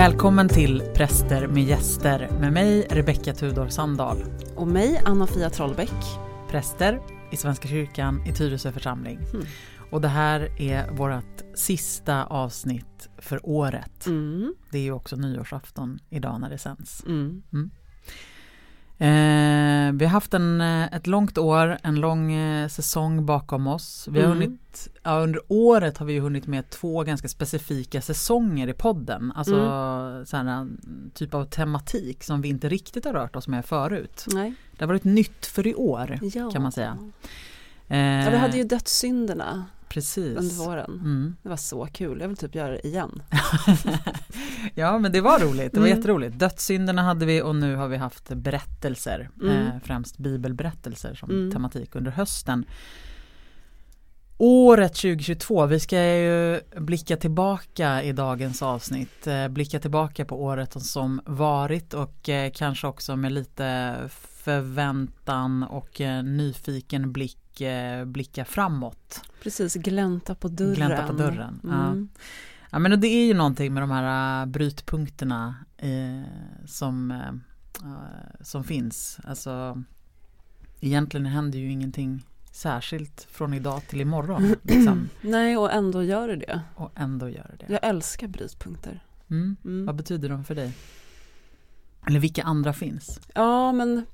Välkommen till Präster med gäster med mig Rebecka Tudor Sandahl. Och mig Anna-Fia Trollbäck. Präster i Svenska kyrkan i Tyresö församling. Mm. Och det här är vårt sista avsnitt för året. Mm. Det är ju också nyårsafton idag när det sänds. Mm. Eh, vi har haft en, eh, ett långt år, en lång eh, säsong bakom oss. Vi har mm. hunnit, ja, under året har vi hunnit med två ganska specifika säsonger i podden. Alltså mm. sådana typ av tematik som vi inte riktigt har rört oss med förut. Nej. Det har varit nytt för i år ja. kan man säga. Eh, ja, vi hade ju dödssynderna Precis. under våren. Mm. Det var så kul, jag vill typ göra det igen. ja men det var roligt, det var mm. jätteroligt. Dödssynderna hade vi och nu har vi haft berättelser, mm. eh, främst bibelberättelser som mm. tematik under hösten. Året 2022, vi ska ju blicka tillbaka i dagens avsnitt, eh, blicka tillbaka på året som varit och eh, kanske också med lite förväntan och eh, nyfiken blick blicka framåt. Precis, glänta på dörren. Glänta på dörren, mm. ja. ja. men det är ju någonting med de här brytpunkterna eh, som, eh, som finns. Alltså egentligen händer ju ingenting särskilt från idag till imorgon. Liksom. Nej, och ändå gör det det. Och ändå gör det. Jag älskar brytpunkter. Mm. Mm. Vad betyder de för dig? Eller vilka andra finns? Ja, men,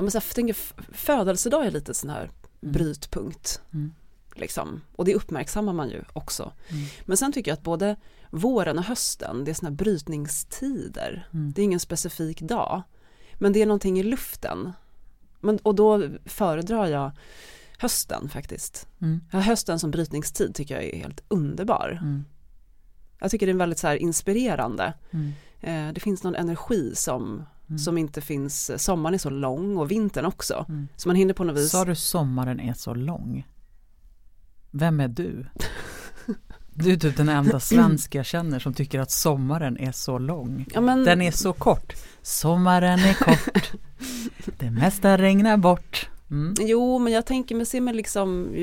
ja, men så jag tänker födelsedag är lite sån här mm. brytpunkt. Mm. Liksom. Och det uppmärksammar man ju också. Mm. Men sen tycker jag att både våren och hösten, det är såna här brytningstider. Mm. Det är ingen specifik dag. Men det är någonting i luften men, och då föredrar jag hösten faktiskt. Mm. Hösten som brytningstid tycker jag är helt underbar. Mm. Jag tycker det är väldigt så inspirerande. Mm. Eh, det finns någon energi som, mm. som inte finns, sommaren är så lång och vintern också. Mm. Så man hinner på något vis. Sa du sommaren är så lång? Vem är du? Du är typ den enda svensk jag känner som tycker att sommaren är så lång. Ja, men... Den är så kort. Sommaren är kort. Det mesta regnar bort. Mm. Jo, men jag tänker mig, ser liksom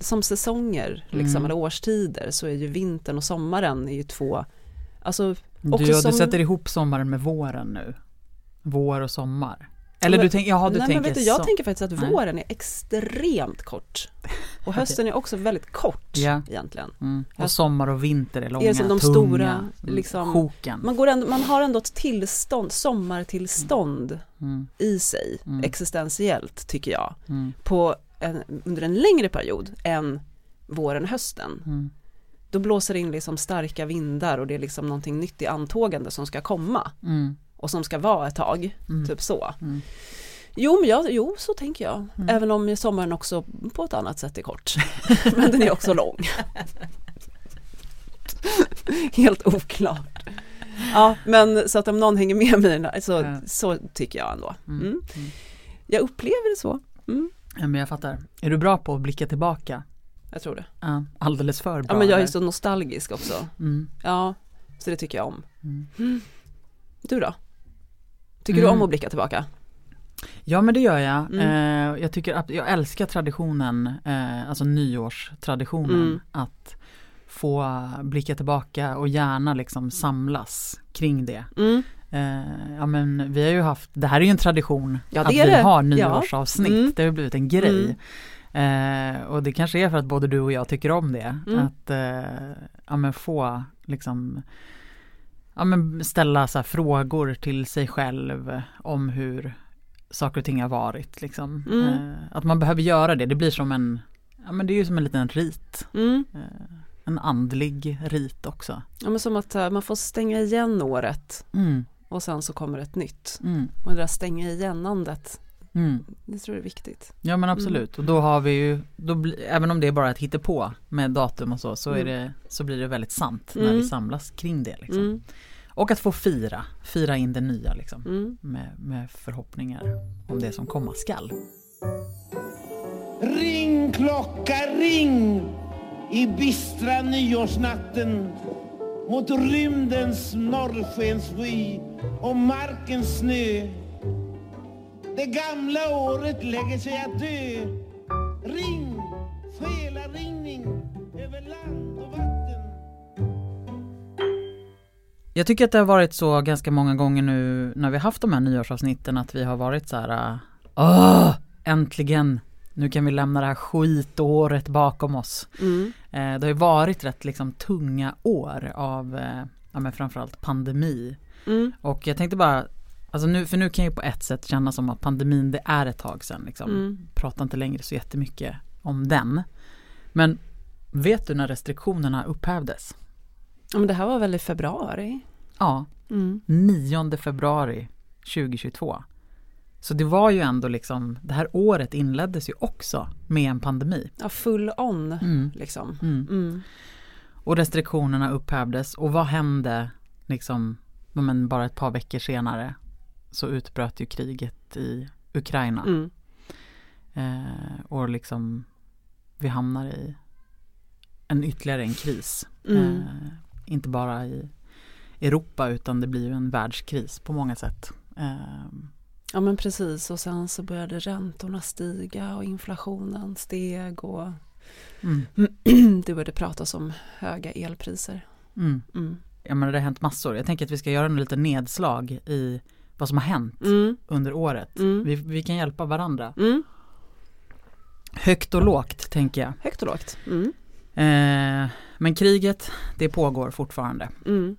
som säsonger, liksom, mm. eller årstider, så är ju vintern och sommaren är ju två, alltså du, som... du sätter ihop sommaren med våren nu? Vår och sommar? Eller du, tänk, jaha, du nej, tänker men vet du, Jag så. tänker faktiskt att nej. våren är extremt kort. Och hösten är också väldigt kort ja. egentligen. Mm. Och sommar och vinter är långa, är som de tunga, stora, mm, liksom, sjoken. Man, går ändå, man har ändå ett tillstånd, sommartillstånd mm. i sig, mm. existentiellt tycker jag. Mm. På en, under en längre period än våren och hösten. Mm. Då blåser det in liksom starka vindar och det är liksom någonting nytt i antågande som ska komma och som ska vara ett tag, mm. typ så. Mm. Jo, men jag, jo, så tänker jag. Mm. Även om sommaren också på ett annat sätt är kort. men den är också lång. Helt oklart. Ja, men så att om någon hänger med mig så, ja. så tycker jag ändå. Mm. Mm. mm. Jag upplever det så. Mm. Ja, men jag fattar. Är du bra på att blicka tillbaka? Jag tror det. Ja, alldeles för bra. Ja, men jag är så nostalgisk också. Ja, så det tycker jag om. Du då? Tycker mm. du om att blicka tillbaka? Ja men det gör jag. Mm. Eh, jag, tycker att, jag älskar traditionen, eh, alltså nyårstraditionen mm. att få blicka tillbaka och gärna liksom samlas kring det. Mm. Eh, ja men vi har ju haft, det här är ju en tradition ja, att vi det. har nyårsavsnitt, ja. Mm. det har blivit en grej. Mm. Eh, och det kanske är för att både du och jag tycker om det. Mm. Att eh, ja, men få liksom ja, men ställa så frågor till sig själv om hur saker och ting har varit. Liksom. Mm. Eh, att man behöver göra det, det blir som en, ja men det är ju som en liten rit. Mm. Eh, en andlig rit också. Ja men som att uh, man får stänga igen året mm. och sen så kommer ett nytt. Mm. Och det där stänga igenandet Mm. Det tror jag är viktigt. Ja men absolut mm. och då har vi ju, då även om det är bara ett hittepå med datum och så, så, är mm. det, så blir det väldigt sant när vi mm. samlas kring det. Liksom. Mm. Och att få fira, fira in det nya liksom, mm. med, med förhoppningar om det som komma skall. Ring klocka ring i bistra nyårsnatten mot rymdens norrskensvy och markens snö det gamla året lägger sig att dö. Ring, själaringning över land och vatten. Jag tycker att det har varit så ganska många gånger nu när vi haft de här nyårsavsnitten att vi har varit så här, åh, äntligen, nu kan vi lämna det här skitåret bakom oss. Mm. Eh, det har ju varit rätt liksom tunga år av, eh, ja men framförallt pandemi. Mm. Och jag tänkte bara, alltså nu, för nu kan jag på ett sätt känna som att pandemin det är ett tag sedan liksom. Mm. Pratar inte längre så jättemycket om den. Men vet du när restriktionerna upphävdes? Ja, men det här var väl i februari? Ja, Mm. 9 februari 2022. Så det var ju ändå liksom, det här året inleddes ju också med en pandemi. Ja, full on Mm. liksom. Mm. Mm. Och restriktionerna upphävdes och vad hände liksom, men bara ett par veckor senare så utbröt ju kriget i Ukraina. Mm. Eh, och liksom vi hamnar i en ytterligare en kris. Mm. Eh, inte bara i Europa utan det blir ju en världskris på många sätt. Eh, Ja men precis och sen så började räntorna stiga och inflationen steg och mm, det började pratas om höga elpriser. mm. Mm. Jag menar det har hänt massor. Jag tänker att vi ska göra en liten nedslag i vad som har hänt Mm. under året. Mm. Vi, vi kan hjälpa varandra. Mm. Högt och lågt tänker jag. Högt och lågt. Mm. Eh, men kriget, det pågår fortfarande. Mm.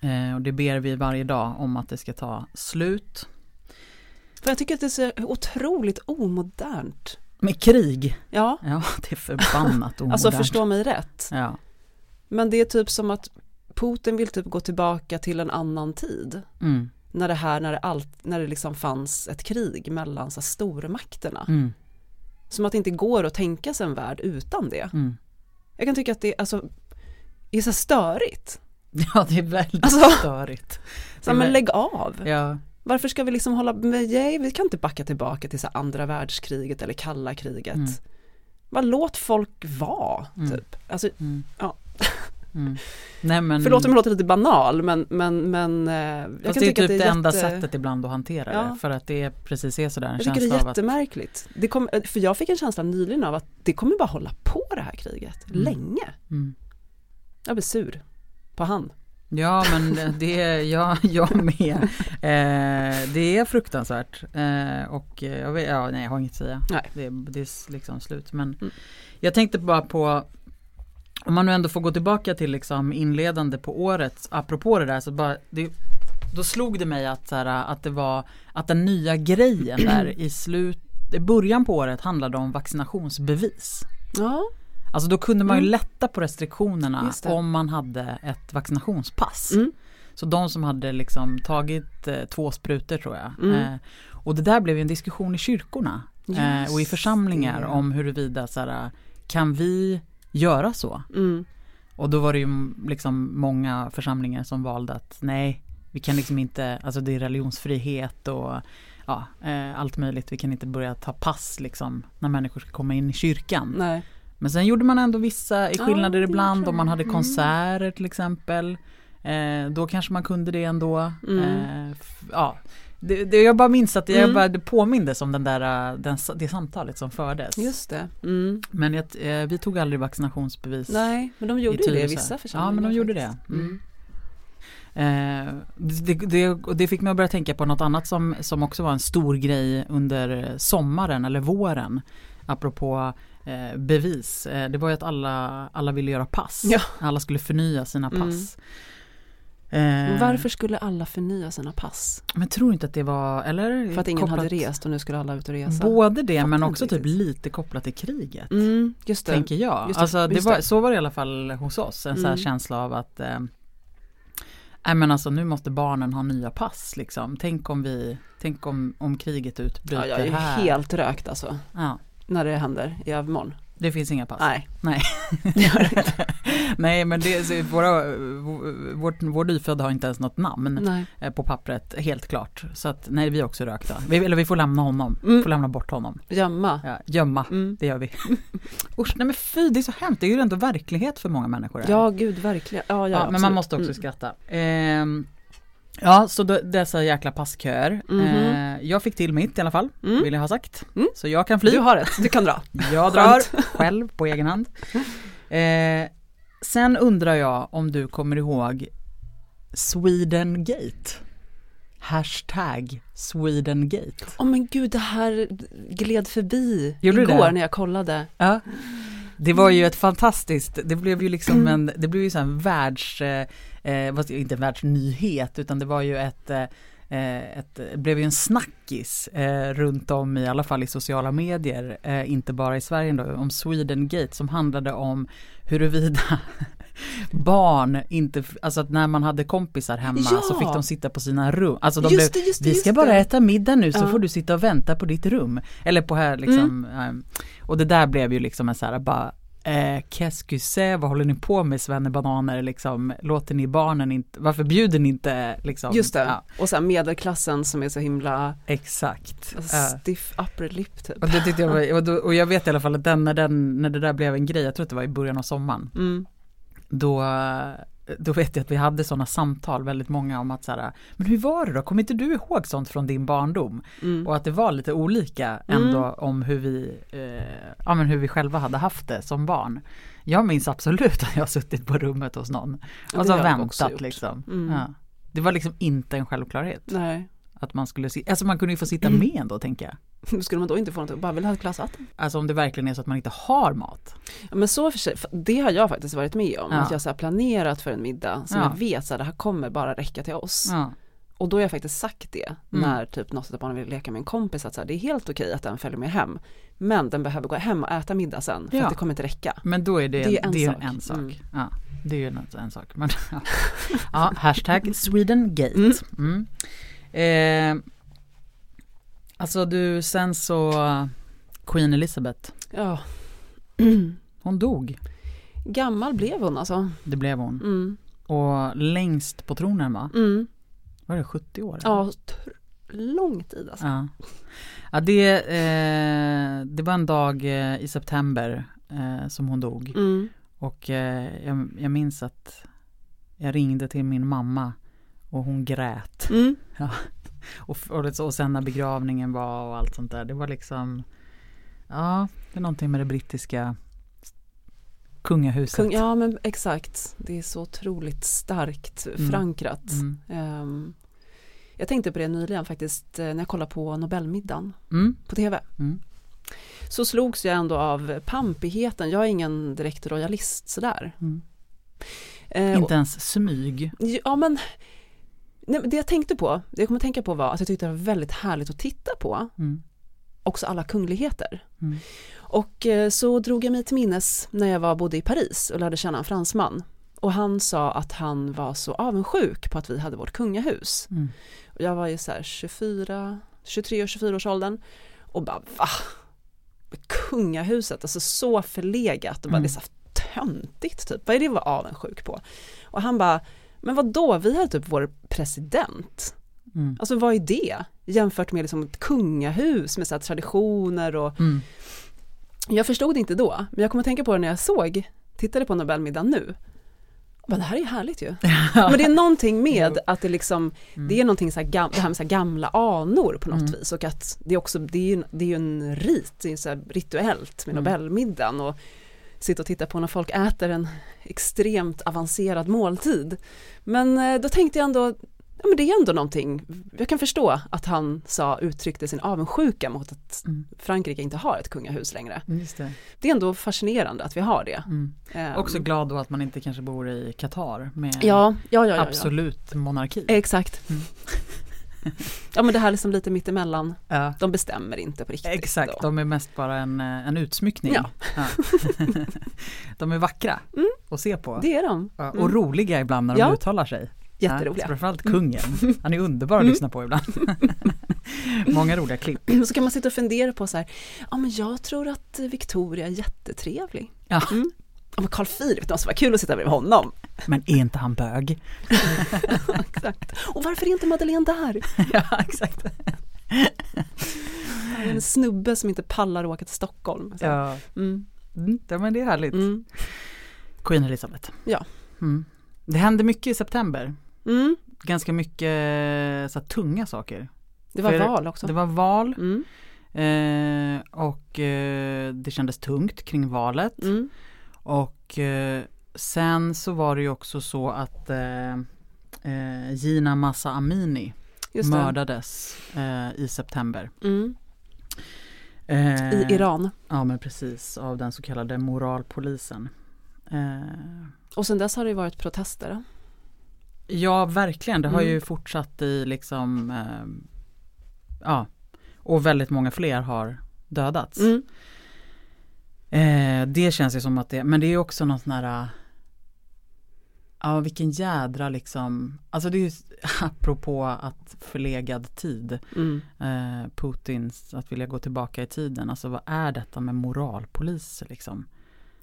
Eh, och det ber vi varje dag om att det ska ta slut. För jag tycker att det är så otroligt omodernt. Med krig, Ja, ja det är förbannat omodernt. alltså förstå mig rätt. Ja. Men det är typ som att Putin vill typ gå tillbaka till en annan tid. Mm, När det här, när det, allt, när det liksom fanns ett krig mellan så här, stormakterna. mm, Som att det inte går att tänka sig en värld utan det. mm. Jag kan tycka att det alltså, är så störigt. Ja, det är väldigt Alltså- störigt. Så men lägg av. Ja, Varför ska vi liksom hålla, men, nej, vi kan inte backa tillbaka till så andra världskriget eller kalla kriget. Mm. Bara låt folk vara, Mm. typ. Alltså, mm. Ja. Mm. Nej men, förlåt om jag låter lite banal, men, men, men eh, jag fast kan det är typ det, det är enda jätte... sättet ibland att hantera Ja. det. För att det är precis är sådär en Jag tycker det känsla är av att jättemärkligt. Det kom, för jag fick en känsla nyligen av att det kommer bara hålla på det här kriget, Mm. länge. mm. Jag blir sur på han. Ja men det är jag, jag med. Eh, det är fruktansvärt. Eh, och jag, vet, ja, nej, jag har inget att säga. Nej. Det, det är liksom slut. Men Mm. jag tänkte bara på om man nu ändå får gå tillbaka till liksom inledande på året, apropå det där, så bara, det, då slog det mig att, så här, att det var, att den nya grejen där i slut, i början på året handlade om vaccinationsbevis. Ja, Alltså då kunde man ju Mm. lätta på restriktionerna om man hade ett vaccinationspass. mm. Så de som hade liksom tagit eh, två sprutor tror jag. Mm. Eh, och det där blev ju en diskussion i kyrkorna eh, och i församlingar om huruvida så här, kan vi göra så? Mm. Och då var det ju liksom många församlingar som valde att nej, vi kan liksom inte, alltså det är religionsfrihet och ja, eh, allt möjligt. Vi kan inte börja ta pass liksom när människor ska komma in i kyrkan. nej. Men sen gjorde man ändå vissa skillnader det ibland om man hade Mm. konserter till exempel. Eh, då kanske man kunde det ändå. Mm. Eh, ja. Det, det, jag bara minns att jag Mm. bara, det påmindes om den där, eh, den, det samtalet som fördes. Just det. Mm. Men jag, eh, vi tog aldrig vaccinationsbevis. Nej, men de gjorde i ju det i vissa Ja, församlingar. men de gjorde det. faktiskt. Mm. Eh, det, det, det fick mig att börja tänka på något annat som, som också var en stor grej under sommaren eller våren. Apropå eh, bevis. Eh, det var ju att alla, alla ville göra pass. Ja. Alla skulle förnya sina Mm. pass. Eh, Varför skulle alla förnya sina pass? Men tror inte att det var, eller? För att ingen kopplat- hade rest och nu skulle alla ut och resa? Både det Fattar men också typ lite kopplat till kriget. Mm, just det. Tänker jag. Just det, alltså, det var. Så var det i alla fall hos oss. En sån här Mm. känsla av att eh, Nej men alltså nu måste barnen ha nya pass liksom. Tänk om vi, tänk om, om kriget Ja, utbryter jag är här. helt rökt alltså. Ja, När det händer i övermorgon. det finns inga pass. Nej. Nej. Det gör det inte. Nej men det, så våra, vårt, vår nyfödda har inte ens något namn Nej. eh, på pappret, helt klart. Så att nej vi är också rökta. Vi, eller vi får lämna honom, Mm. får lämna bort honom. Gömma. Ja, gömma, Mm. det gör vi. Usch, nej men fy det är så hemskt, det är ju ändå verklighet för många människor. här. Ja, gud verkligen. Ja, ja, Ja, men man måste också Mm. skratta. Ehm, ja, så då, dessa jäkla passköer. Mhm. Eh, jag fick till mitt i alla fall, Mm. vill jag ha sagt. Mm. Så jag kan fly. Du har rätt, du kan dra. Jag drar själv på egen hand. Eh, sen undrar jag om du kommer ihåg Swedengate. Hashtag Swedengate. Åh oh, men gud, det här gled förbi Gjorde igår när jag kollade. Ja. Det var ju ett fantastiskt, det blev ju liksom en, det blev ju så en världs, eh, eh inte en världsnyhet utan det var ju ett eh, ett, det blev ju en snackis eh, runt om i alla fall i sociala medier, eh, inte bara i Sverige då, om Sweden Gate som handlade om huruvida barn inte, alltså att när man hade kompisar hemma ja. så fick de sitta på sina rum. Alltså de just blev, det, just vi ska bara det. äta middag nu så Ja. får du sitta och vänta på ditt rum. Eller på här liksom. eh, Och det där blev ju liksom en så här bara Eh, qu'est-ce? Vad håller ni på med svennebananer liksom? Låter ni barnen inte, varför bjuder ni inte liksom? Just det, Ja, och sen medelklassen som är så himla exakt. alltså, stiff upper lip typ. Och, det tyckte jag var, och, då, och jag vet i alla fall att den, när, den, när det där blev en grej, jag tror att det var i början av sommaren, Mm. då, då vet jag att vi hade sådana samtal, väldigt många om att så här, men hur var det då, kommer inte du ihåg sånt från din barndom? Mm. Och att det var lite olika ändå om hur vi, eh, ja men hur vi själva hade haft det som barn. Jag minns absolut att jag har suttit på rummet hos någon och så väntat liksom. Mm. Ja. Det var liksom inte en självklarhet Nej, att man skulle, si- alltså man kunde ju få sitta med ändå tänker jag. skulle man då inte få något, bara vill ha ett glas vatten? Alltså om det verkligen är så att man inte har mat. Ja, men så för sig, det har jag faktiskt varit med om, Ja. att jag så här planerat för en middag som Ja. jag vet att det här kommer bara räcka till oss. Ja. Och då har jag faktiskt sagt det Mm. när typ något av barnen vill leka med en kompis att så här, det är helt okej att den följer med hem. Men den behöver gå hem och äta middag sen för Ja. att det kommer inte räcka. Men då är det, Det är en det är sak. en sak. Mm. Ja, det är ju en, en sak. Men, ja. ja, hashtag Swedengate. Mm. Eh, alltså du, sen så Queen Elizabeth, Ja. hon dog. Gammal blev hon alltså. Det blev hon. Mm. Och längst på tronen va? Mm. Var det 70 år? Ja, tr- lång tid alltså. Ja, ja det, eh, det var en dag eh, i september eh, som hon dog. Mm. Och eh, jag, jag minns att jag ringde till min mamma och hon grät. Mm. Och, och, det- och sen när begravningen var och allt sånt där. Det var liksom, ja, det är någonting med det brittiska kungahuset. Kung, ja men exakt, det är så otroligt starkt Mm. förankrat. Mm. Ehm, jag tänkte på det nyligen faktiskt eh, när jag kollade på Nobelmiddagen Mm. på tv. Mm. Så slogs jag ändå av pampigheten, jag är ingen direkt royalist sådär. Mm. Eh, Inte ens smyg. och- Ja men nej, det jag tänkte på, det jag kommer att tänka på var att jag tyckte det var väldigt härligt att titta på, Mm. också alla kungligheter. Mm. Och eh, så drog jag mig till minnes när jag var, bodde i Paris och lärde känna en fransman. Och han sa att han var så avundsjuk på att vi hade vårt kungahus. Mm. Och jag var ju så här 24, 23 och 24 års åldern och bara va? Kungahuset, alltså så förlegat och bara Mm. det är så töntigt typ. Vad är det att vara avundsjuk på? Och han bara, men vad då? vi hade typ vår president. Mm. Alltså vad är det? Jämfört med liksom ett kungahus med så traditioner och Mm. jag förstod det inte då, men jag kommer att tänka på det när jag såg, tittade på Nobelmiddagen nu. Men det här är ju härligt ju. Men det är någonting med att det liksom, det är någonting så här gam, det här med så här gamla anor på något Mm. vis och att det är också, det är ju, det är en rit, det är så rituellt med Mm. Nobelmiddagen och sitta och titta på när folk äter en extremt avancerad måltid. Men eh, då tänkte jag ändå, ja men det är ändå någonting, jag kan förstå att han sa, uttryckte sin avundsjuka mot att Mm. Frankrike inte har ett kungahus längre. Just det. Det är ändå fascinerande att vi har det. Mm. Ehm, Också glad då att man inte kanske bor i Qatar med ja, ja, ja. absolut monarki. Exakt. Mm. Ja men det här är liksom lite mittemellan. Ja. De bestämmer inte på riktigt. Exakt, då. de är mest bara en, eh, en utsmyckning. Ja. Ja. de är vackra Mm. att se på. Det är de. Ja, och Mm. roliga ibland när de uttalar sig. Jätteroliga. Ja, framförallt kungen. Han är underbar att Mm. lyssna på ibland. Många roliga klipp. Så kan man sitta och fundera på så här, ja men jag tror att Victoria är jättetrevlig. Ja. Mm. Men Carl Philip, det måste vara kul att sitta bredvid honom. Men är inte han bög? exakt. Och varför är inte Madeleine där? ja, exakt. En snubbe som inte pallar att åka till Stockholm. Så. Ja. Mm. Mm, ja, men det är härligt. Mm. Queen Elizabeth. Ja. Mm. Det hände mycket i september. Mm. Ganska mycket så här, tunga saker. Det var För val också. Det var val Mm. eh, och eh, det kändes tungt kring valet. Och eh, sen så var det ju också så att eh, eh, Gina Massa Amini mördades eh, i september. Mm. Eh, I Iran. Ja men precis, av den så kallade moralpolisen. Eh, Och sen dess har det ju varit protester. ja verkligen, det har Mm. ju fortsatt i liksom eh, Ja, och väldigt många fler har dödats. Mm. Eh, det känns ju som att det, men det är ju också något sån här Ja vilken jädra liksom, alltså det är ju apropå att förlegad tid, Mm. eh, Putins, att vilja gå tillbaka i tiden, alltså vad är detta med moralpolis liksom?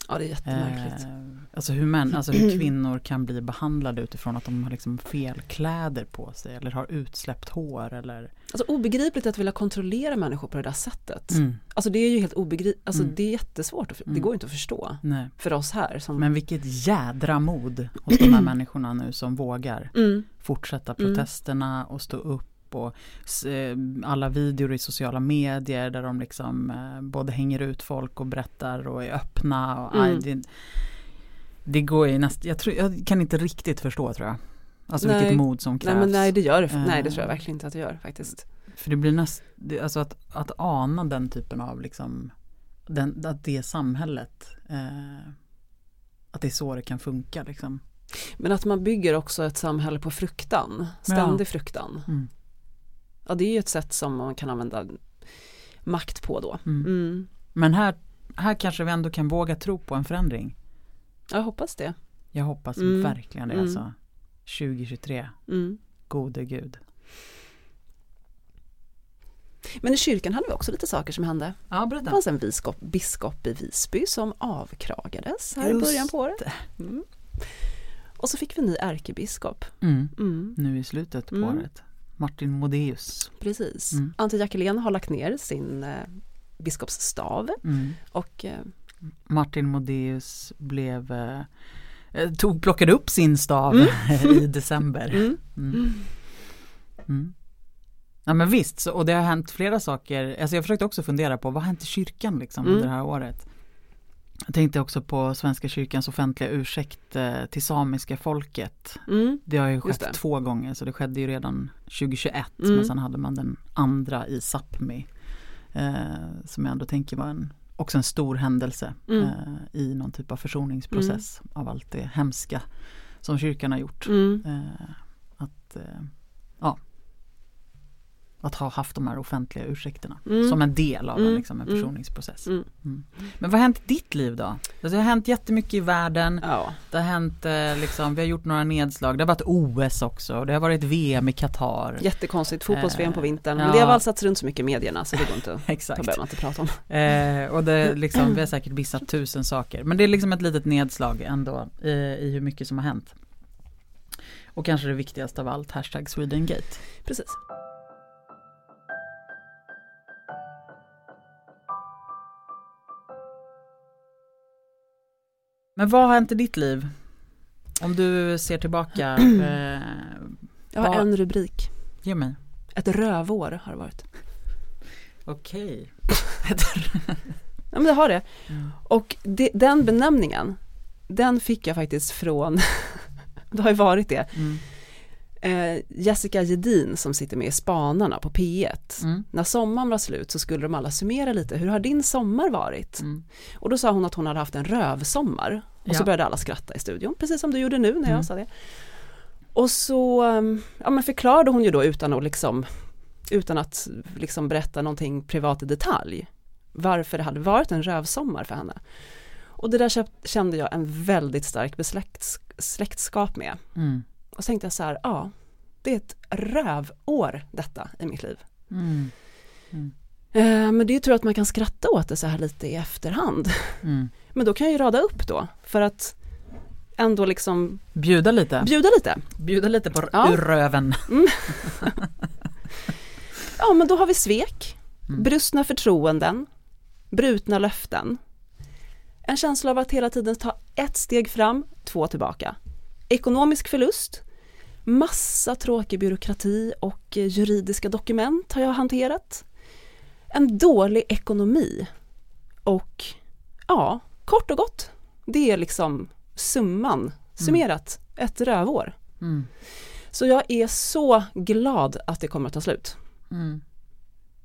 Ja det är jättemärkligt. Eh, alltså, hur män, alltså hur kvinnor kan bli behandlade utifrån att de har liksom fel kläder på sig eller har utsläppt hår eller Alltså obegripligt att vilja kontrollera människor på det där sättet. mm, Alltså det är ju helt obegripligt, alltså Mm. det är jättesvårt, att, det Mm. går inte att förstå nej. för oss här. Som, Men vilket jädra mod hos de här människorna nu som vågar mm. fortsätta Mm. protesterna och stå upp och s- eh, alla videor i sociala medier där de liksom eh, både hänger ut folk och berättar och är öppna. Och, aj, Mm. det, det går ju nästan, jag, tror, jag kan inte riktigt förstå tror jag. Alltså Nej. vilket mod som krävs. Nej men nej det gör det, nej det Eh. tror jag verkligen inte att det gör faktiskt. För det blir nästan, alltså att, att ana den typen av liksom, den, att det samhället, eh, att det är så det kan funka liksom. Men att man bygger också ett samhälle på fruktan, ständig fruktan. Mm. Ja det är ju ett sätt som man kan använda makt på då. Mm. Mm. Men här, här kanske vi ändå kan våga tro på en förändring. Jag hoppas det. Jag hoppas Mm. verkligen det Mm. alltså. 2023, Mm. gode gud. Men i kyrkan hade vi också lite saker som hände. Ja, Det berätta. fanns en biskop, biskop i Visby som avkragades här i Just början på året. Mm. Och så fick vi en ny ärkebiskop. Mm. Nu i slutet på året. Martin Modéus. Precis. Mm. Ante Jackelén har lagt ner sin eh, biskopsstav Mm. och eh, Martin Modéus blev eh, eh, tog, plockade upp sin stav i december. mm. Mm. Mm. Ja men visst, och det har hänt flera saker. Alltså jag försökte också fundera på vad har hänt i kyrkan liksom Mm. under det här året. Jag tänkte också på Svenska kyrkans offentliga ursäkt eh, till samiska folket. Mm. Det har ju skett två gånger så det skedde ju redan 2021 Mm. men sen hade man den andra i Sápmi. Eh, som jag ändå tänker var en, också en stor händelse Mm. eh, i någon typ av försoningsprocess av allt det hemska som kyrkan har gjort. Mm. Eh, att, eh, att ha haft de här offentliga ursäkterna Mm. som en del av en, Mm. liksom, en Mm. försoningsprocess. Mm. Mm. Men vad har hänt i ditt liv då? Alltså, det har hänt jättemycket i världen. Ja. Det har hänt, eh, liksom, vi har gjort några nedslag. Det har varit OS också. Det har varit VM i Qatar. Jättekonstigt, fotbolls-VM på vintern. Men ja. det har valsats runt så mycket i medierna så det går inte Exakt. behöver man inte prata om. Eh, och det, liksom, vi har säkert missat tusen saker. Men det är liksom ett litet nedslag ändå i, i hur mycket som har hänt. Och kanske det viktigaste av allt, hashtag Swedengate. Precis. Men vad har hänt i ditt liv? Om du ser tillbaka, eh, Jag har Vad- en rubrik. ge mig. Ett rövår har det varit. Okej. Ja men det har det. Mm. Och det, den benämningen, den fick jag faktiskt från, det har ju varit det, Mm. eh, Jessica Gedin som sitter med i Spanarna på P1. Mm. När sommaren var slut så skulle de alla summera lite, hur har din sommar varit? Mm. Och då sa hon att hon hade haft en rövsommar. Och så Ja. började alla skratta i studion, precis som du gjorde nu när jag Mm. sa det. Och så um, ja, men förklarade hon ju då utan att, liksom, utan att liksom berätta någonting privat i detalj varför det hade varit en rövsommar för henne. Och det där kände jag en väldigt stark släktskap med. Mm. Och så tänkte jag så här, ja, det är ett rövår detta i mitt liv. Mm. Eh, men det är ju tur att man kan skratta åt det så här lite i efterhand. Mm. Men då kan jag ju rada upp då, för att ändå liksom Bjuda lite. bjuda lite. Bjuda lite på Ja. ur röven. Ja, men då har vi svek, Mm. brustna förtroenden, brutna löften. En känsla av att hela tiden ta ett steg fram, två tillbaka. Ekonomisk förlust, massa tråkig byråkrati och eh, juridiska dokument har jag hanterat. En dålig ekonomi och ja, kort och gott, det är liksom summan, summerat, ett rövår. Mm. Så jag är så glad att det kommer att ta slut. Mm.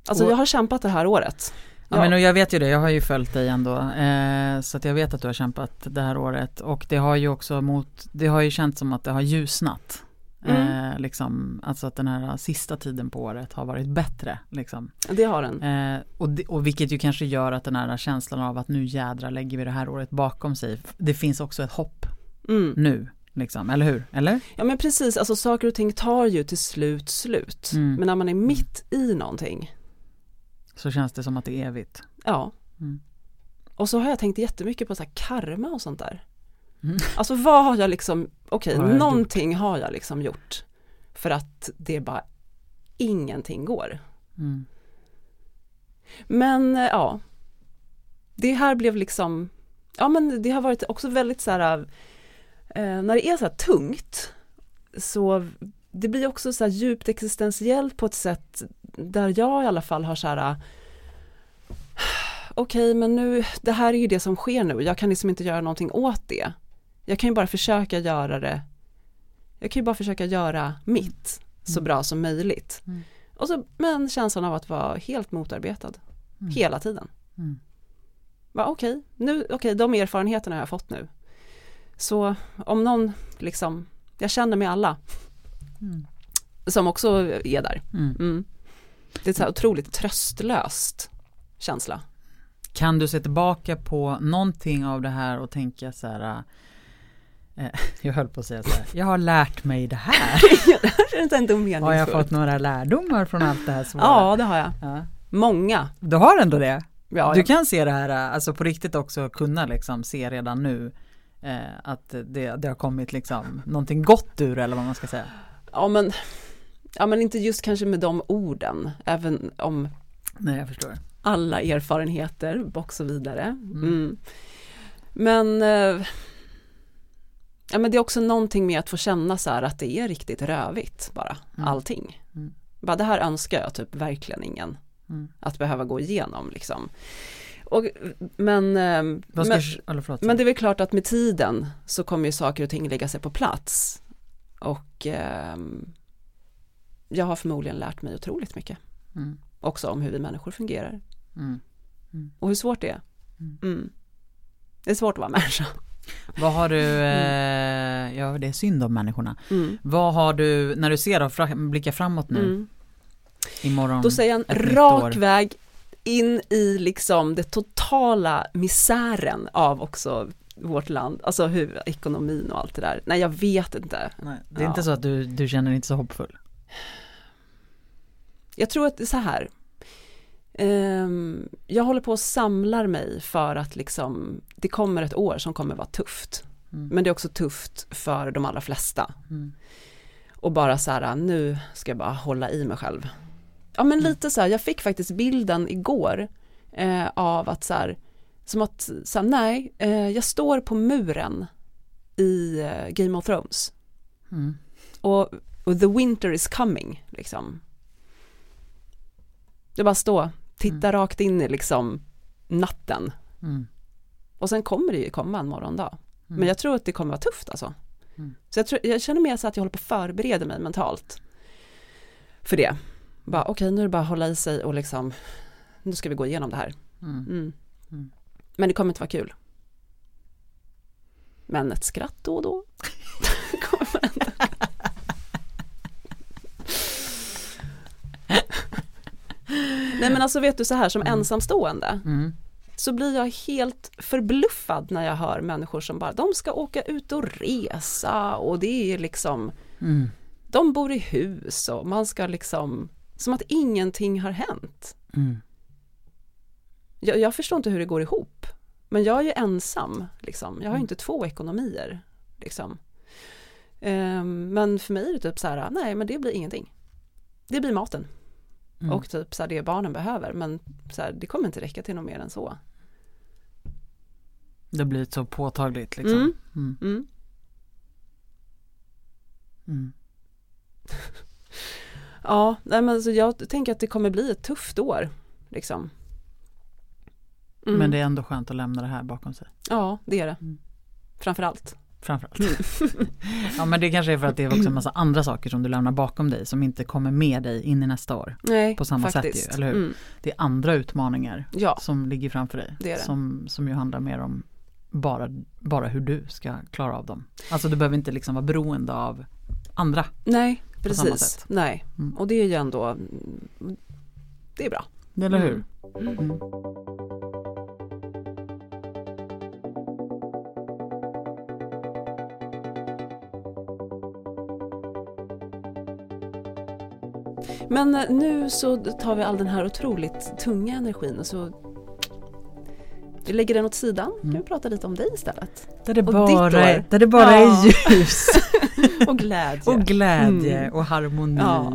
Alltså Och- jag har kämpat det här året. Ja, men och jag vet ju det, jag har ju följt dig ändå. Eh, så att jag vet att du har kämpat det här året. Och det har ju också mot, det har ju känts som att det har ljusnat. Mm. Eh, liksom, alltså att den här sista tiden på året har varit bättre. Liksom. Det har den. Eh, och, det, och vilket ju kanske gör att den här känslan av att nu jädra lägger vi det här året bakom sig. Det finns också ett hopp Mm. nu. Liksom, eller hur? Eller? Ja men precis, alltså saker och ting tar ju till slut slut. Mm. Men när man är mitt i någonting, Så känns det som att det är evigt. ja. Mm. Och så har jag tänkt jättemycket på så här karma och sånt där. Mm. Alltså vad har jag liksom, okej, jag någonting har jag liksom gjort. För att det bara ingenting går. Mm. Men eh, ja, det här blev liksom, ja men det har varit också väldigt så här, eh, när det är så här tungt, så det blir också så här djupt existentiellt på ett sätt där jag i alla fall har så här, okej men nu, det här är ju det som sker nu, jag kan liksom inte göra någonting åt det. Jag kan ju bara försöka göra det, jag kan ju bara försöka göra mitt så Mm. bra som möjligt. Mm. Och så, men känslan av att vara helt motarbetad Mm. hela tiden. Mm. Okej, nu, okej, de erfarenheterna har jag fått nu. Så om någon liksom, jag känner med alla Mm. som också är där. Mm. Mm. Det är så här otroligt tröstlöst känsla. Kan du se tillbaka på någonting av det här och tänka så här Jag höll på att säga så här, jag har lärt mig det här. det är inte ändå meningsfullt. Har jag fått några lärdomar från allt det här svåra? Ja, det har jag. ja. Många. Du har ändå det? Ja, du ja. kan se det här, eh, alltså på riktigt också kunna liksom se redan nu eh, att det, det har kommit liksom någonting gott ur eller vad man ska säga. ja, men, ja, men inte just kanske med de orden, även om Nej, jag förstår. alla erfarenheter och så vidare. Mm. Men, eh, ja, men det är också någonting med att få känna så här att det är riktigt rövigt bara, Mm. allting. Mm. Bara det här önskar jag typ verkligen ingen Mm. att behöva gå igenom liksom. Och, men, eh, ska, men, men det är väl klart att med tiden så kommer ju saker och ting lägga sig på plats. Och ehm, jag har förmodligen lärt mig otroligt mycket mm. också om hur vi människor fungerar Mm. och hur svårt det är. Mm. Mm. Det är svårt att vara människa. Vad har du, eh, ja det är synd om människorna. Mm. Vad har du, när du ser och fra, blickar framåt nu Mm. imorgon? Då säger jag en rak väg in i liksom det totala misären av också vårt land, alltså hur ekonomin och allt det där. Nej, jag vet inte. Nej, det är Ja. inte så att du, du känner dig inte så hoppfull. Jag tror att det är så här. Ehm, jag håller på att samlar mig för att liksom, det kommer ett år som kommer vara tufft. Mm. Men det är också tufft för de allra flesta. Mm. Och bara så här, nu ska jag bara hålla i mig själv. Ja men lite så här, jag fick faktiskt bilden igår eh, av att så här, som att, så här, nej, eh, jag står på muren i eh, Game of Thrones. Mm. Och, och the winter is coming, liksom. Det bara stå, titta rakt in i liksom natten. Mm. Och sen kommer det ju komma en morgondag. Mm. Men jag tror att det kommer vara tufft alltså. Mm. Så jag, tror, jag känner mer så att jag håller på att förbereda mig mentalt. För det. Bara okej, nu är det bara att hålla i sig och liksom, nu ska vi gå igenom det här. Mm. Mm. Mm. Men det kommer inte vara kul. Men ett skratt då och då. kommer man ändå. Nej men alltså vet du så här som ensamstående Mm. så blir jag helt förbluffad när jag hör människor som bara, de ska åka ut och resa och det är liksom, Mm. de bor i hus och man ska liksom, som att ingenting har hänt. Mm. Jag, jag förstår inte hur det går ihop, men jag är ju ensam, liksom. jag har ju inte två ekonomier. Liksom. Ehm, men för mig är det typ så här, nej men det blir ingenting. Det blir maten Mm. och typ så här, det barnen behöver, men så här, det kommer inte räcka till något mer än så. Det blir så påtagligt liksom. Mm. Mm. Mm. Mm. Ja, nej, men alltså jag tänker att det kommer bli ett tufft år. Liksom. Mm. Men det är ändå skönt att lämna det här bakom sig. Ja, det är det. Mm. Framför allt. framförallt. ja men det kanske är för att det är också en massa andra saker som du lämnar bakom dig som inte kommer med dig in i nästa år. Nej, på samma faktiskt. sätt ju, eller hur? Mm. Det är andra utmaningar Ja, som ligger framför dig. Det det. Som, som ju handlar mer om bara, bara hur du ska klara av dem. Alltså du behöver inte liksom vara beroende av andra. nej, På samma precis. sätt. Nej, Mm. och det är ju ändå, det är bra. Eller hur? Mm. Men nu så tar vi all den här otroligt tunga energin och så vi lägger den åt sidan. Kan Mm. vi prata lite om dig istället? Där det Och bara, är, där det bara Ja. är ljus Och glädje. och glädje Mm. och harmoni. Ja.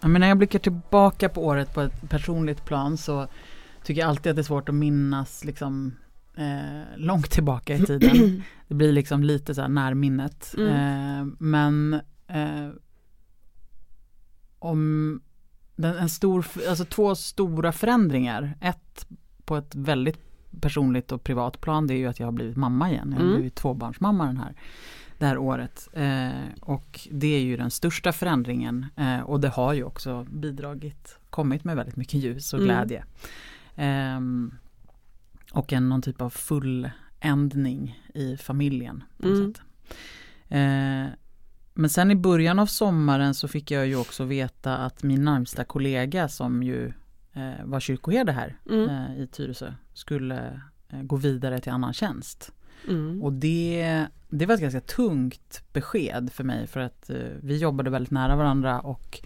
Ja, men när jag blickar tillbaka på året på ett personligt plan så tycker jag alltid att det är svårt att minnas liksom, eh, långt tillbaka i tiden. Det blir liksom lite så här närminnet. Mm. Eh, men eh, om den, en stor, alltså två stora förändringar. Ett på ett väldigt personligt och privat plan det är ju att jag har blivit mamma igen. Jag har Mm. blivit tvåbarnsmamma den här, det här året. Eh, och det är ju den största förändringen eh, och det har ju också bidragit, kommit med väldigt mycket ljus och Mm. glädje. Ehm, och en någon typ av fulländning i familjen. På Mm. sätt. Men sen i början av sommaren så fick jag ju också veta att min närmsta kollega som ju eh, var kyrkoherde här Mm. eh, i Tyresö skulle eh, gå vidare till annan tjänst. Mm. Och det, det var ett ganska tungt besked för mig för att eh, vi jobbade väldigt nära varandra och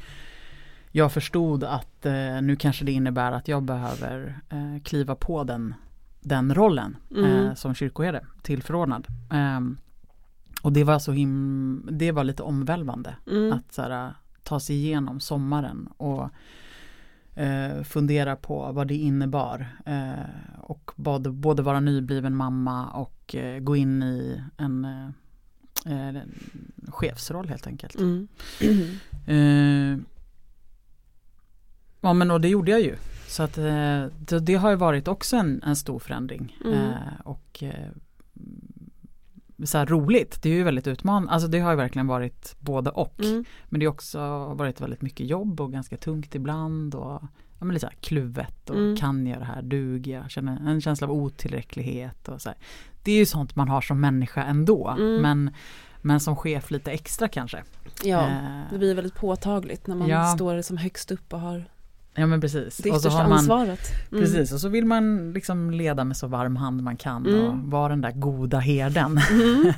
jag förstod att eh, nu kanske det innebär att jag behöver eh, kliva på den, den rollen Mm. som kyrkoherde, tillförordnad. Och det var så him- det var lite omvälvande Mm. att så här, ta sig igenom sommaren och eh, fundera på vad det innebar. Eh, och både, både vara nybliven mamma och eh, gå in i en, eh, chefsroll helt enkelt. Mm. Eh, ja men och det gjorde jag ju. Så att eh, det, det har ju varit också en, en stor förändring. Mm. Eh, och så här roligt, det är ju väldigt utmanande. Alltså det har ju verkligen varit både och. Mm. Men det har också varit väldigt mycket jobb och ganska tungt ibland. Och, ja, men lite så här kluvet och Mm. kan jag det här, duger jag? Känner en känsla av otillräcklighet och så här. Det är ju sånt man har som människa ändå. Mm. Men, men som chef lite extra kanske. Ja, Eh, det blir väldigt påtagligt när man Ja. står som högst upp och har ja men precis. det Och så har man, ansvaret. Mm. Precis, och så vill man liksom leda med så varm hand man kan Mm. och vara den där goda herden. Mm.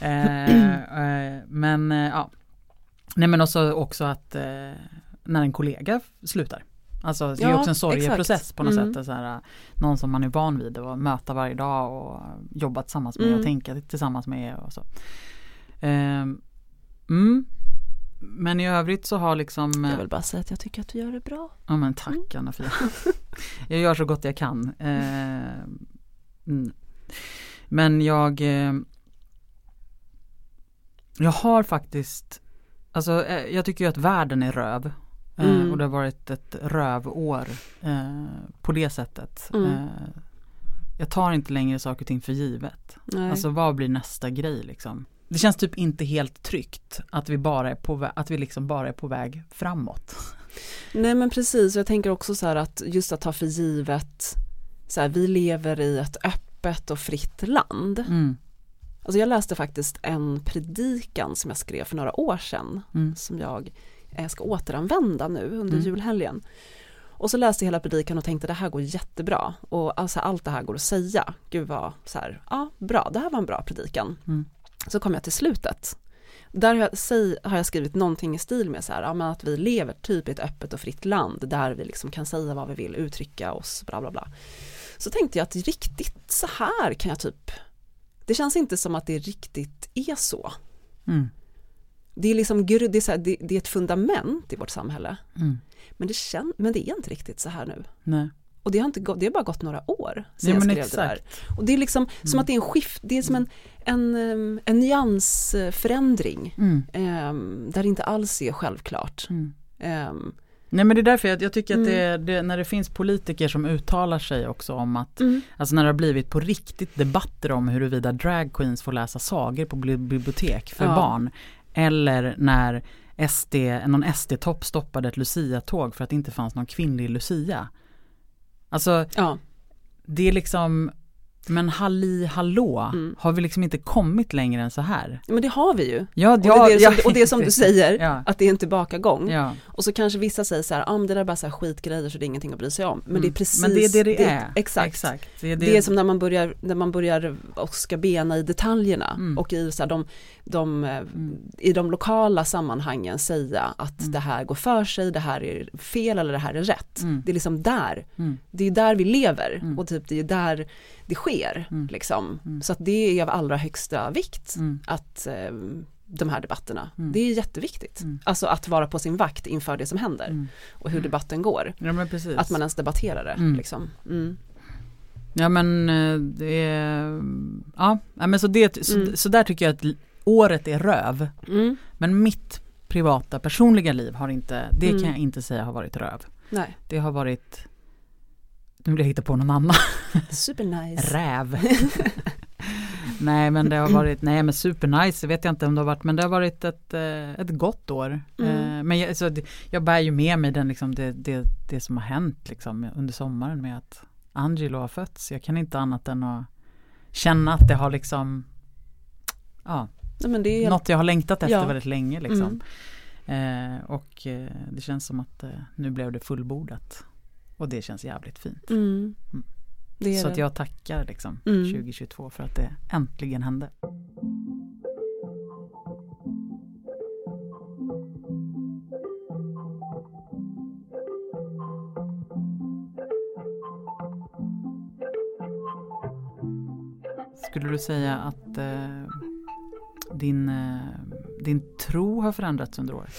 eh, eh, men eh, ja. Nej men också, också att eh, när en kollega slutar. Alltså det är Ja, också en sorgeprocess på något Mm. sätt. Så här, någon som man är van vid att möta varje dag och jobba tillsammans med Mm. och tänka tillsammans med och så. Eh, mm. Men i övrigt så har liksom Jag vill bara säga att jag tycker att du gör det bra. Ja men tack Anna-Fia. jag gör så gott jag kan. Eh, mm. Men jag eh, Jag har faktiskt Alltså eh, jag tycker ju att världen är röv. Eh, Mm. Och det har varit ett rövår eh, på det sättet. Mm. Eh, jag tar inte längre saker och ting för givet. Nej. Alltså vad blir nästa grej liksom? Det känns typ inte helt tryggt att vi bara är på, att vi liksom bara är på väg framåt. Nej men precis, jag tänker också så här att just att ta för givet, så här, vi lever i ett öppet och fritt land. Mm. Alltså jag läste faktiskt en predikan som jag skrev för några år sedan Mm. som jag eh, ska återanvända nu under Mm. julhelgen. Och så läste jag hela predikan och tänkte det här går jättebra och alltså allt det här går att säga. Gud vad så här, ja bra, det här var en bra predikan. Mm. Så kom jag till slutet. Där har jag, skrivit någonting i stil med så här, att vi lever typ i ett öppet och fritt land där vi liksom kan säga vad vi vill, uttrycka oss, bla bla bla. Så tänkte jag att riktigt så här kan jag typ, det känns inte som att det riktigt är så. Mm. Det är liksom, det är, så här, det, det är ett fundament i vårt samhälle. Mm. Men det, kän, men det är inte riktigt så här nu. Nej. Och det har, inte gått, det har bara gått några år sedan Ja, jag skrev det där. exakt. Och det är liksom som Mm. att det är en skift, det är som en, en, em, en nyansförändring Mm. em, där det inte alls är självklart. Mm. Em, Nej men det är därför jag, jag tycker att Mm. det, det, när det finns politiker som uttalar sig också om att, Mm. alltså när det har blivit på riktigt debatter om huruvida drag queens får läsa sagor på bli- bibliotek för Ja. barn. Eller när SD, någon SD-topp stoppade ett Lucia-tåg för att det inte fanns någon kvinnlig Lucia. Alltså Ja, det är liksom, men halli hallå, Mm. har vi liksom inte kommit längre än så här? men det har vi ju. Ja, Och, det, är det, som, och det är som du säger, Ja. att det är en tillbakagång. Ja. Och så kanske vissa säger så här, ah, men det där är bara så här skitgrejer så det är ingenting att bry sig om. Men det är Mm. precis Men det är det det, är. Exakt. Exakt. Det är, Det är som när man börjar, när man börjar och ska bena i detaljerna Mm. och i, så här, de, de, eh, Mm. i de lokala sammanhangen säga att Mm. det här går för sig, det här är fel eller det här är rätt. Mm. Det är liksom där, Mm. det är där vi lever Mm. och typ det är där det sker. Mm. Liksom. Mm. Så att det är av allra högsta vikt Mm. att eh, de här debatterna, Mm. det är jätteviktigt. Mm. Alltså att vara på sin vakt inför det som händer och hur debatten går. Ja men precis. Att man ens debatterar det. Liksom. Ja men eh, det är, ja men så, det, så, så där tycker jag att året är röv. Men mitt privata personliga liv har inte, det kan jag inte säga har varit röv. Nej, Det har varit, nu vill jag hitta på någon annan, supernice. räv. nej men det har varit, nej men supernice, vet jag inte om det har varit, men det har varit ett, eh, ett gott år. Mm. Eh, Men jag, så, jag bär ju med mig den, liksom, det, det, det som har hänt liksom, under sommaren med att Angelo har fötts. Jag kan inte annat än att känna att det har liksom, ja, Nej, men det är något jag har längtat efter Ja. väldigt länge liksom. Eh, och eh, det känns som att eh, nu blev det fullbordat. Och det känns jävligt fint. Mm. Mm. Så att jag tackar liksom Mm. 2022 för att det äntligen hände. Skulle du säga att eh, din, eh, din tro har förändrats under året?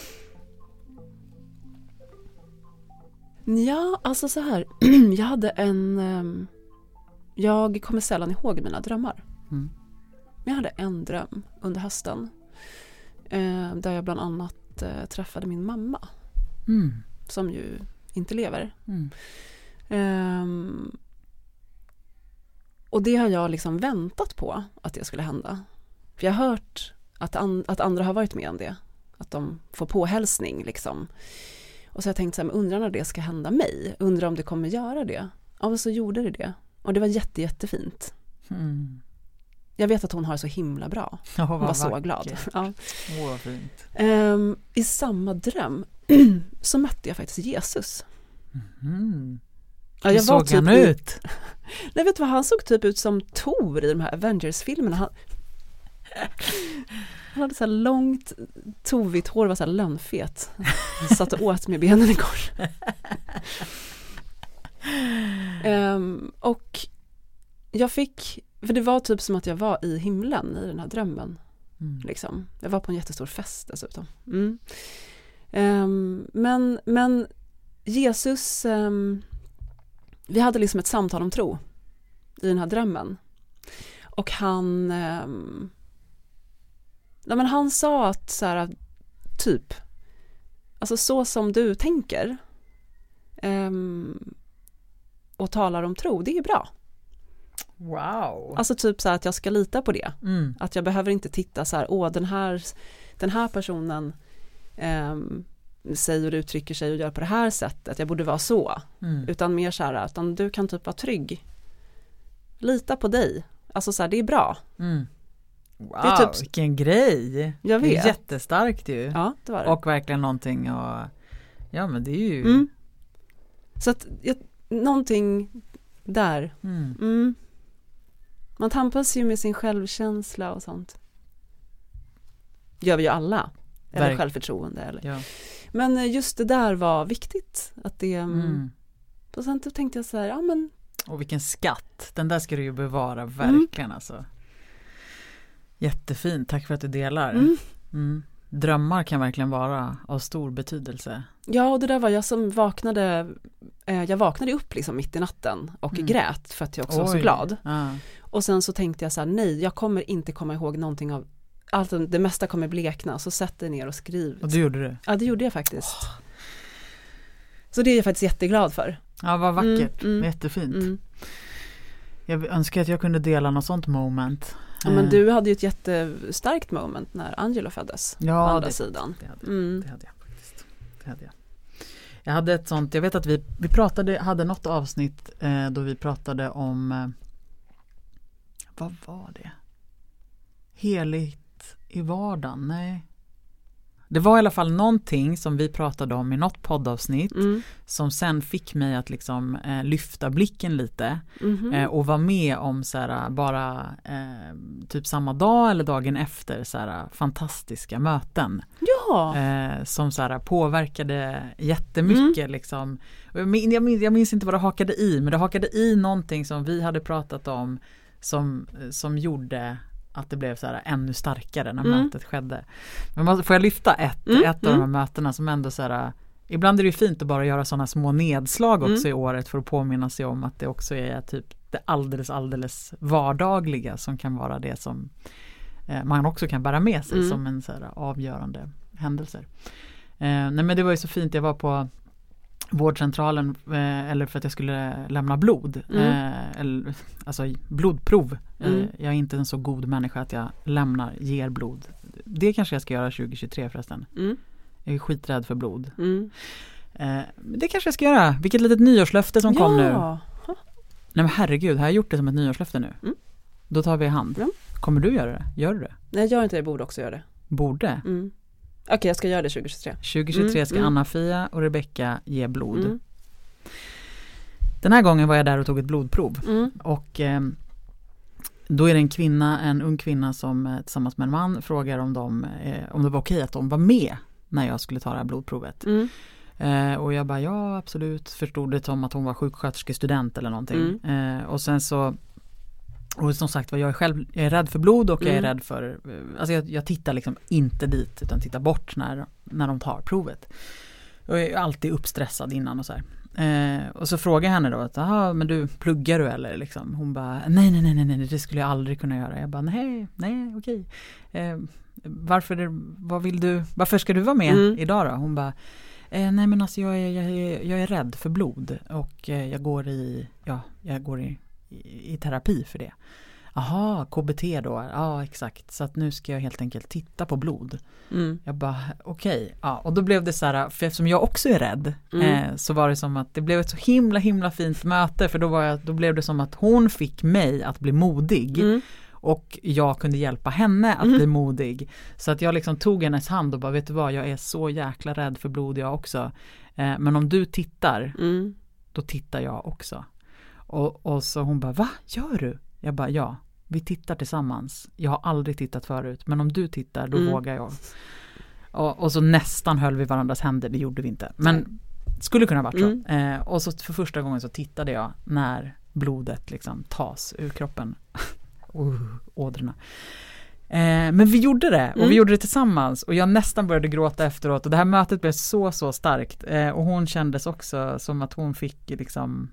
Ja, alltså så här. jag hade en... ehm, jag kommer sällan ihåg mina drömmar. Mm. Jag hade en dröm under hösten. Eh, där jag bland annat eh, träffade min mamma. Mm. Som ju inte lever. Mm. Ehm, och det har jag liksom väntat på att det skulle hända. För jag har hört att, an- att andra har varit med om det. Att de får påhälsning liksom. Och så har jag tänkt så här, undrar när det ska hända mig? Undrar om det kommer göra det? Ja, men så gjorde det det. Och det var jätte, jättefint. Mm. Jag vet att hon har så himla bra. Ja, Hon var så vackert. glad. Ja. Vad fint. Ehm, I samma dröm så mötte jag faktiskt Jesus. Mm. Ja, Hur jag var såg typ han i- ut? Nej vet du vad, han såg typ ut som Thor i de här Avengers-filmerna. Han, han hade så här långt tovigt hår, var så här lönnfet. Han satt och åt med benen i kors. Ehm, och jag fick, för det var typ som att jag var i himlen i den här drömmen. Mm. Liksom. Jag var på en jättestor fest dessutom. Mm. Ehm, men, men Jesus, ehm, vi hade liksom ett samtal om tro i den här drömmen. Och han, ehm, nej men han sa att så här, typ, alltså så som du tänker ehm, och talar om tro, det är bra. Wow. Alltså typ så här att jag ska lita på det. Mm. Att jag behöver inte titta så här, åh den här, den här personen ehm, säger och uttrycker sig och gör på det här sättet, jag borde vara så. Mm. Utan mer så här, utan du kan typ vara trygg. Lita på dig. Alltså så här, det är bra. Mm. Wow, Det är typ- vilken grej. Jag Det är vet. jättestarkt ju. Ja, det var det. Och verkligen någonting och Ja men det är ju Mm. Så att, jag, någonting där. Mm. Mm. Man tampas ju med sin självkänsla och sånt. Gör vi ju alla. Eller Verk- självförtroende. Eller. Ja. Men eh, just det där var viktigt. Att det, mm. Mm. Och sen då tänkte jag så här, ja men Och vilken skatt, den där ska du ju bevara verkligen alltså. Jättefint, tack för att du delar. mm. Mm. Drömmar kan verkligen vara av stor betydelse. Ja, och det där var jag som vaknade, eh, jag vaknade upp liksom mitt i natten och Mm. grät för att jag också var så Oj. glad. Ja. Och sen så tänkte jag så här, nej, jag kommer inte komma ihåg någonting av, allt, det mesta kommer blekna, så sätt dig ner och skriv. Och det gjorde du? Ja, det gjorde jag faktiskt. Så det är jag faktiskt jätteglad för. Ja vad vackert, Mm, mm, jättefint. Mm. Jag önskar att jag kunde dela något sånt moment. Ja, men Eh, du hade ju ett jättestarkt moment när Angelo föddes. på Ja, andra det, sidan. det hade jag. Mm. Det hade jag faktiskt. Det hade jag. Jag hade ett sånt, jag vet att vi, vi pratade, hade något avsnitt eh, då vi pratade om eh, Vad var det? Heligt i vardagen? Nej. Det var i alla fall någonting som vi pratade om i något poddavsnitt Mm. som sen fick mig att liksom eh, lyfta blicken lite Mhm. eh, och vara med om så här, bara eh, typ samma dag eller dagen efter så här, fantastiska möten Ja, eh, som så här, påverkade jättemycket. Liksom. Och jag, min, jag, minns, jag minns inte vad det hakade i men det hakade i någonting som vi hade pratat om som, som gjorde att det blev så här ännu starkare när Mm. mötet skedde. Men måste- får jag lyfta ett, Mm, ett av de här mm. mötena som ändå så här Ibland är det ju fint att bara göra sådana små nedslag också Mm. i året för att påminna sig om att det också är typ det alldeles alldeles vardagliga som kan vara det som eh, man också kan bära med sig Mm. som en så här avgörande händelser. Eh, nej men det var ju så fint, jag var på vårdcentralen eh, eller för att jag skulle lämna blod. Mm. Eh, eller, alltså blodprov. Mm. Eh, jag är inte en så god människa att jag lämnar, ger blod. Det kanske jag ska göra 2023 förresten. mm. Jag är skiträdd för blod. Mm. Det kanske jag ska göra. Vilket litet nyårslöfte som kom nu. Ja. Nej men herregud, har jag gjort det som ett nyårslöfte nu? Mm. Då tar vi i hand. Ja. Kommer du göra det? Gör du det? Nej, gör inte det, jag borde också göra det. Borde. Okej, jag ska göra det 2023. 2023 Mm, ska mm. Anna-Fia och Rebecka ge blod. Mm. Den här gången var jag där och tog ett blodprov. Mm. Och eh, då är det en kvinna, en ung kvinna som eh, tillsammans med en man frågar om, de, eh, om det var okej att de var med när jag skulle ta det här blodprovet. Mm. Eh, och jag bara ja absolut, förstod det som att hon var sjuksköterskestudent eller någonting. Mm. Eh, och sen så och som sagt var jag är själv jag är rädd för blod och jag är Mm. rädd för, alltså jag, jag tittar liksom inte dit utan tittar bort när, när de tar provet. Och jag är alltid uppstressad innan och så här. Eh, och så frågar jag henne då att, "Jaha, men du, pluggar du eller liksom? Hon bara, nej, nej, nej, nej, nej, det skulle jag aldrig kunna göra. Jag bara, nej, nej, okej. Eh, varför, vad vill du, varför ska du vara med Mm. idag då? Hon bara, eh, nej men alltså jag är, jag, är, jag är rädd för blod och eh, jag går i, ja, jag går i, i, i terapi för det. Jaha, KBT då, ja exakt, så att nu ska jag helt enkelt titta på blod. Mm. Jag bara okej, ja och då blev det så här, för eftersom jag också är rädd Mm. eh, så var det som att det blev ett så himla himla fint möte för då, var jag, då blev det som att hon fick mig att bli modig Mm. och jag kunde hjälpa henne att Mm. bli modig. Så att jag liksom tog hennes hand och bara vet du vad, jag är så jäkla rädd för blod jag också. Eh, men om du tittar, Mm. då tittar jag också. Och, och så hon bara, va, gör du? Jag bara, ja, vi tittar tillsammans. Jag har aldrig tittat förut, men om du tittar, då Mm. vågar jag. Och, och så nästan höll vi varandras händer, det gjorde vi inte. Men skulle kunna varit så. Mm. Eh, och så för första gången så tittade jag när blodet liksom tas ur kroppen. uh, ådrorna. Eh, men vi gjorde det och Mm. vi gjorde det tillsammans och jag nästan började gråta efteråt och det här mötet blev så så starkt eh, och hon kändes också som att hon fick liksom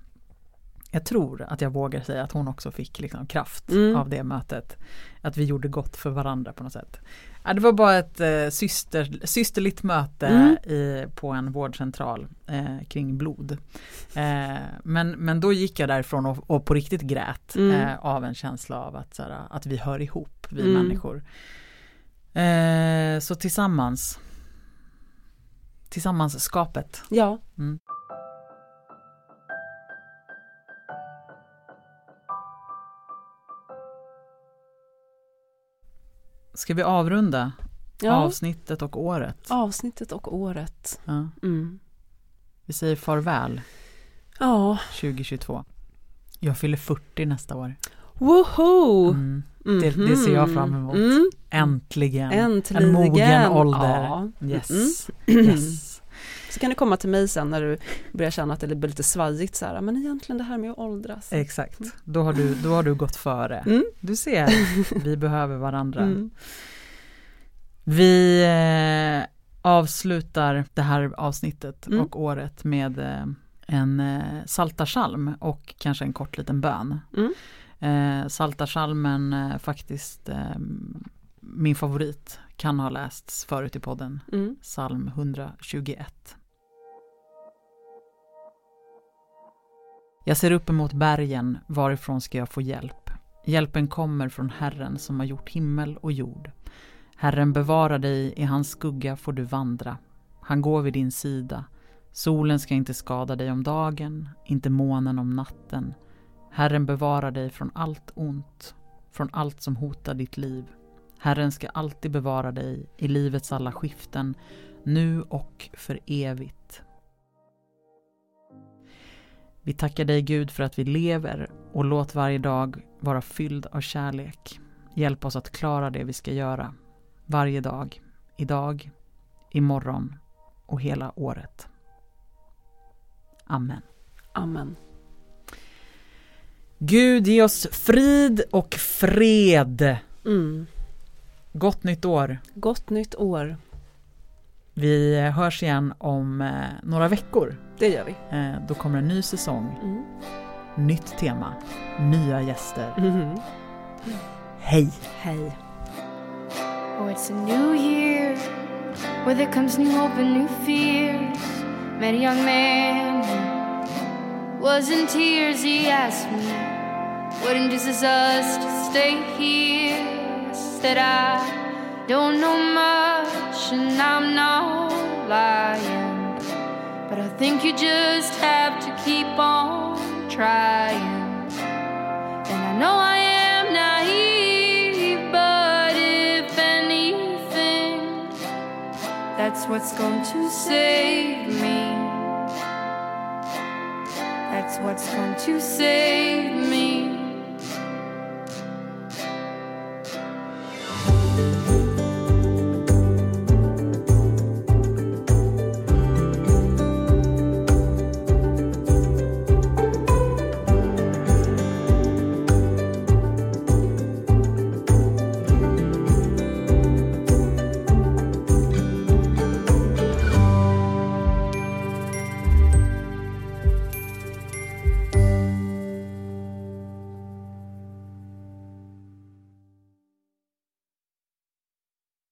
jag tror att jag vågar säga att hon också fick liksom kraft Mm. av det mötet. Att vi gjorde gott för varandra på något sätt. Ja, det var bara ett eh, syster, systerligt möte Mm. i, på en vårdcentral eh, kring blod. Eh, men, men då gick jag därifrån och, och på riktigt grät Mm. eh, av en känsla av att, så här, att vi hör ihop, vi Mm. människor. Eh, så tillsammans, tillsammans skapet. Ja. Ska vi avrunda ja. avsnittet och året? Avsnittet och året. Ja. Mm. Vi säger farväl Ja, 2022. Jag fyller 40 nästa år. woho! Mm. Det- det ser jag fram emot. Mm. Äntligen. Äntligen. En mogen ålder. Ja. Yes. Mm. yes. Så kan du komma till mig sen när du börjar känna att det blir lite svajigt så här, men egentligen det här med att åldras. Exakt. Då har, du, då har du gått före. Mm. Du ser, vi behöver varandra. Mm. Vi eh, avslutar det här avsnittet Mm. och året med eh, en eh, saltarsalm och kanske en kort liten bön. Mm. Eh, saltarsalmen eh, faktiskt eh, min favorit kan ha lästs förut i podden. Mm. Psalm 121. Jag ser upp emot bergen, varifrån ska jag få hjälp? Hjälpen kommer från Herren som har gjort himmel och jord. Herren bevarar dig, i hans skugga får du vandra. Han går vid din sida. Solen ska inte skada dig om dagen, inte månen om natten. Herren bevarar dig från allt ont, från allt som hotar ditt liv. Herren ska alltid bevara dig i livets alla skiften, nu och för evigt. Vi tackar dig Gud för att vi lever och låt varje dag vara fylld av kärlek. Hjälp oss att klara det vi ska göra. Varje dag, idag, imorgon och hela året. Amen. Amen. Gud ge oss frid och fred. Mm. Gott nytt år. Gott nytt år. Vi hörs igen om eh, några veckor. Det gör vi. Eh, då kommer en ny säsong. Mm. Nytt tema. Nya gäster. Mhm. Hej! Hej. Oh, it's a new year where there comes new hope and new fears. Met a young man was in tears. He asked me, What induces us to stay here? I said, I don't know much and I'm not lying. But I think you just have to keep on trying. And I know I am naive, but if anything, that's what's going to save me. That's what's going to save me.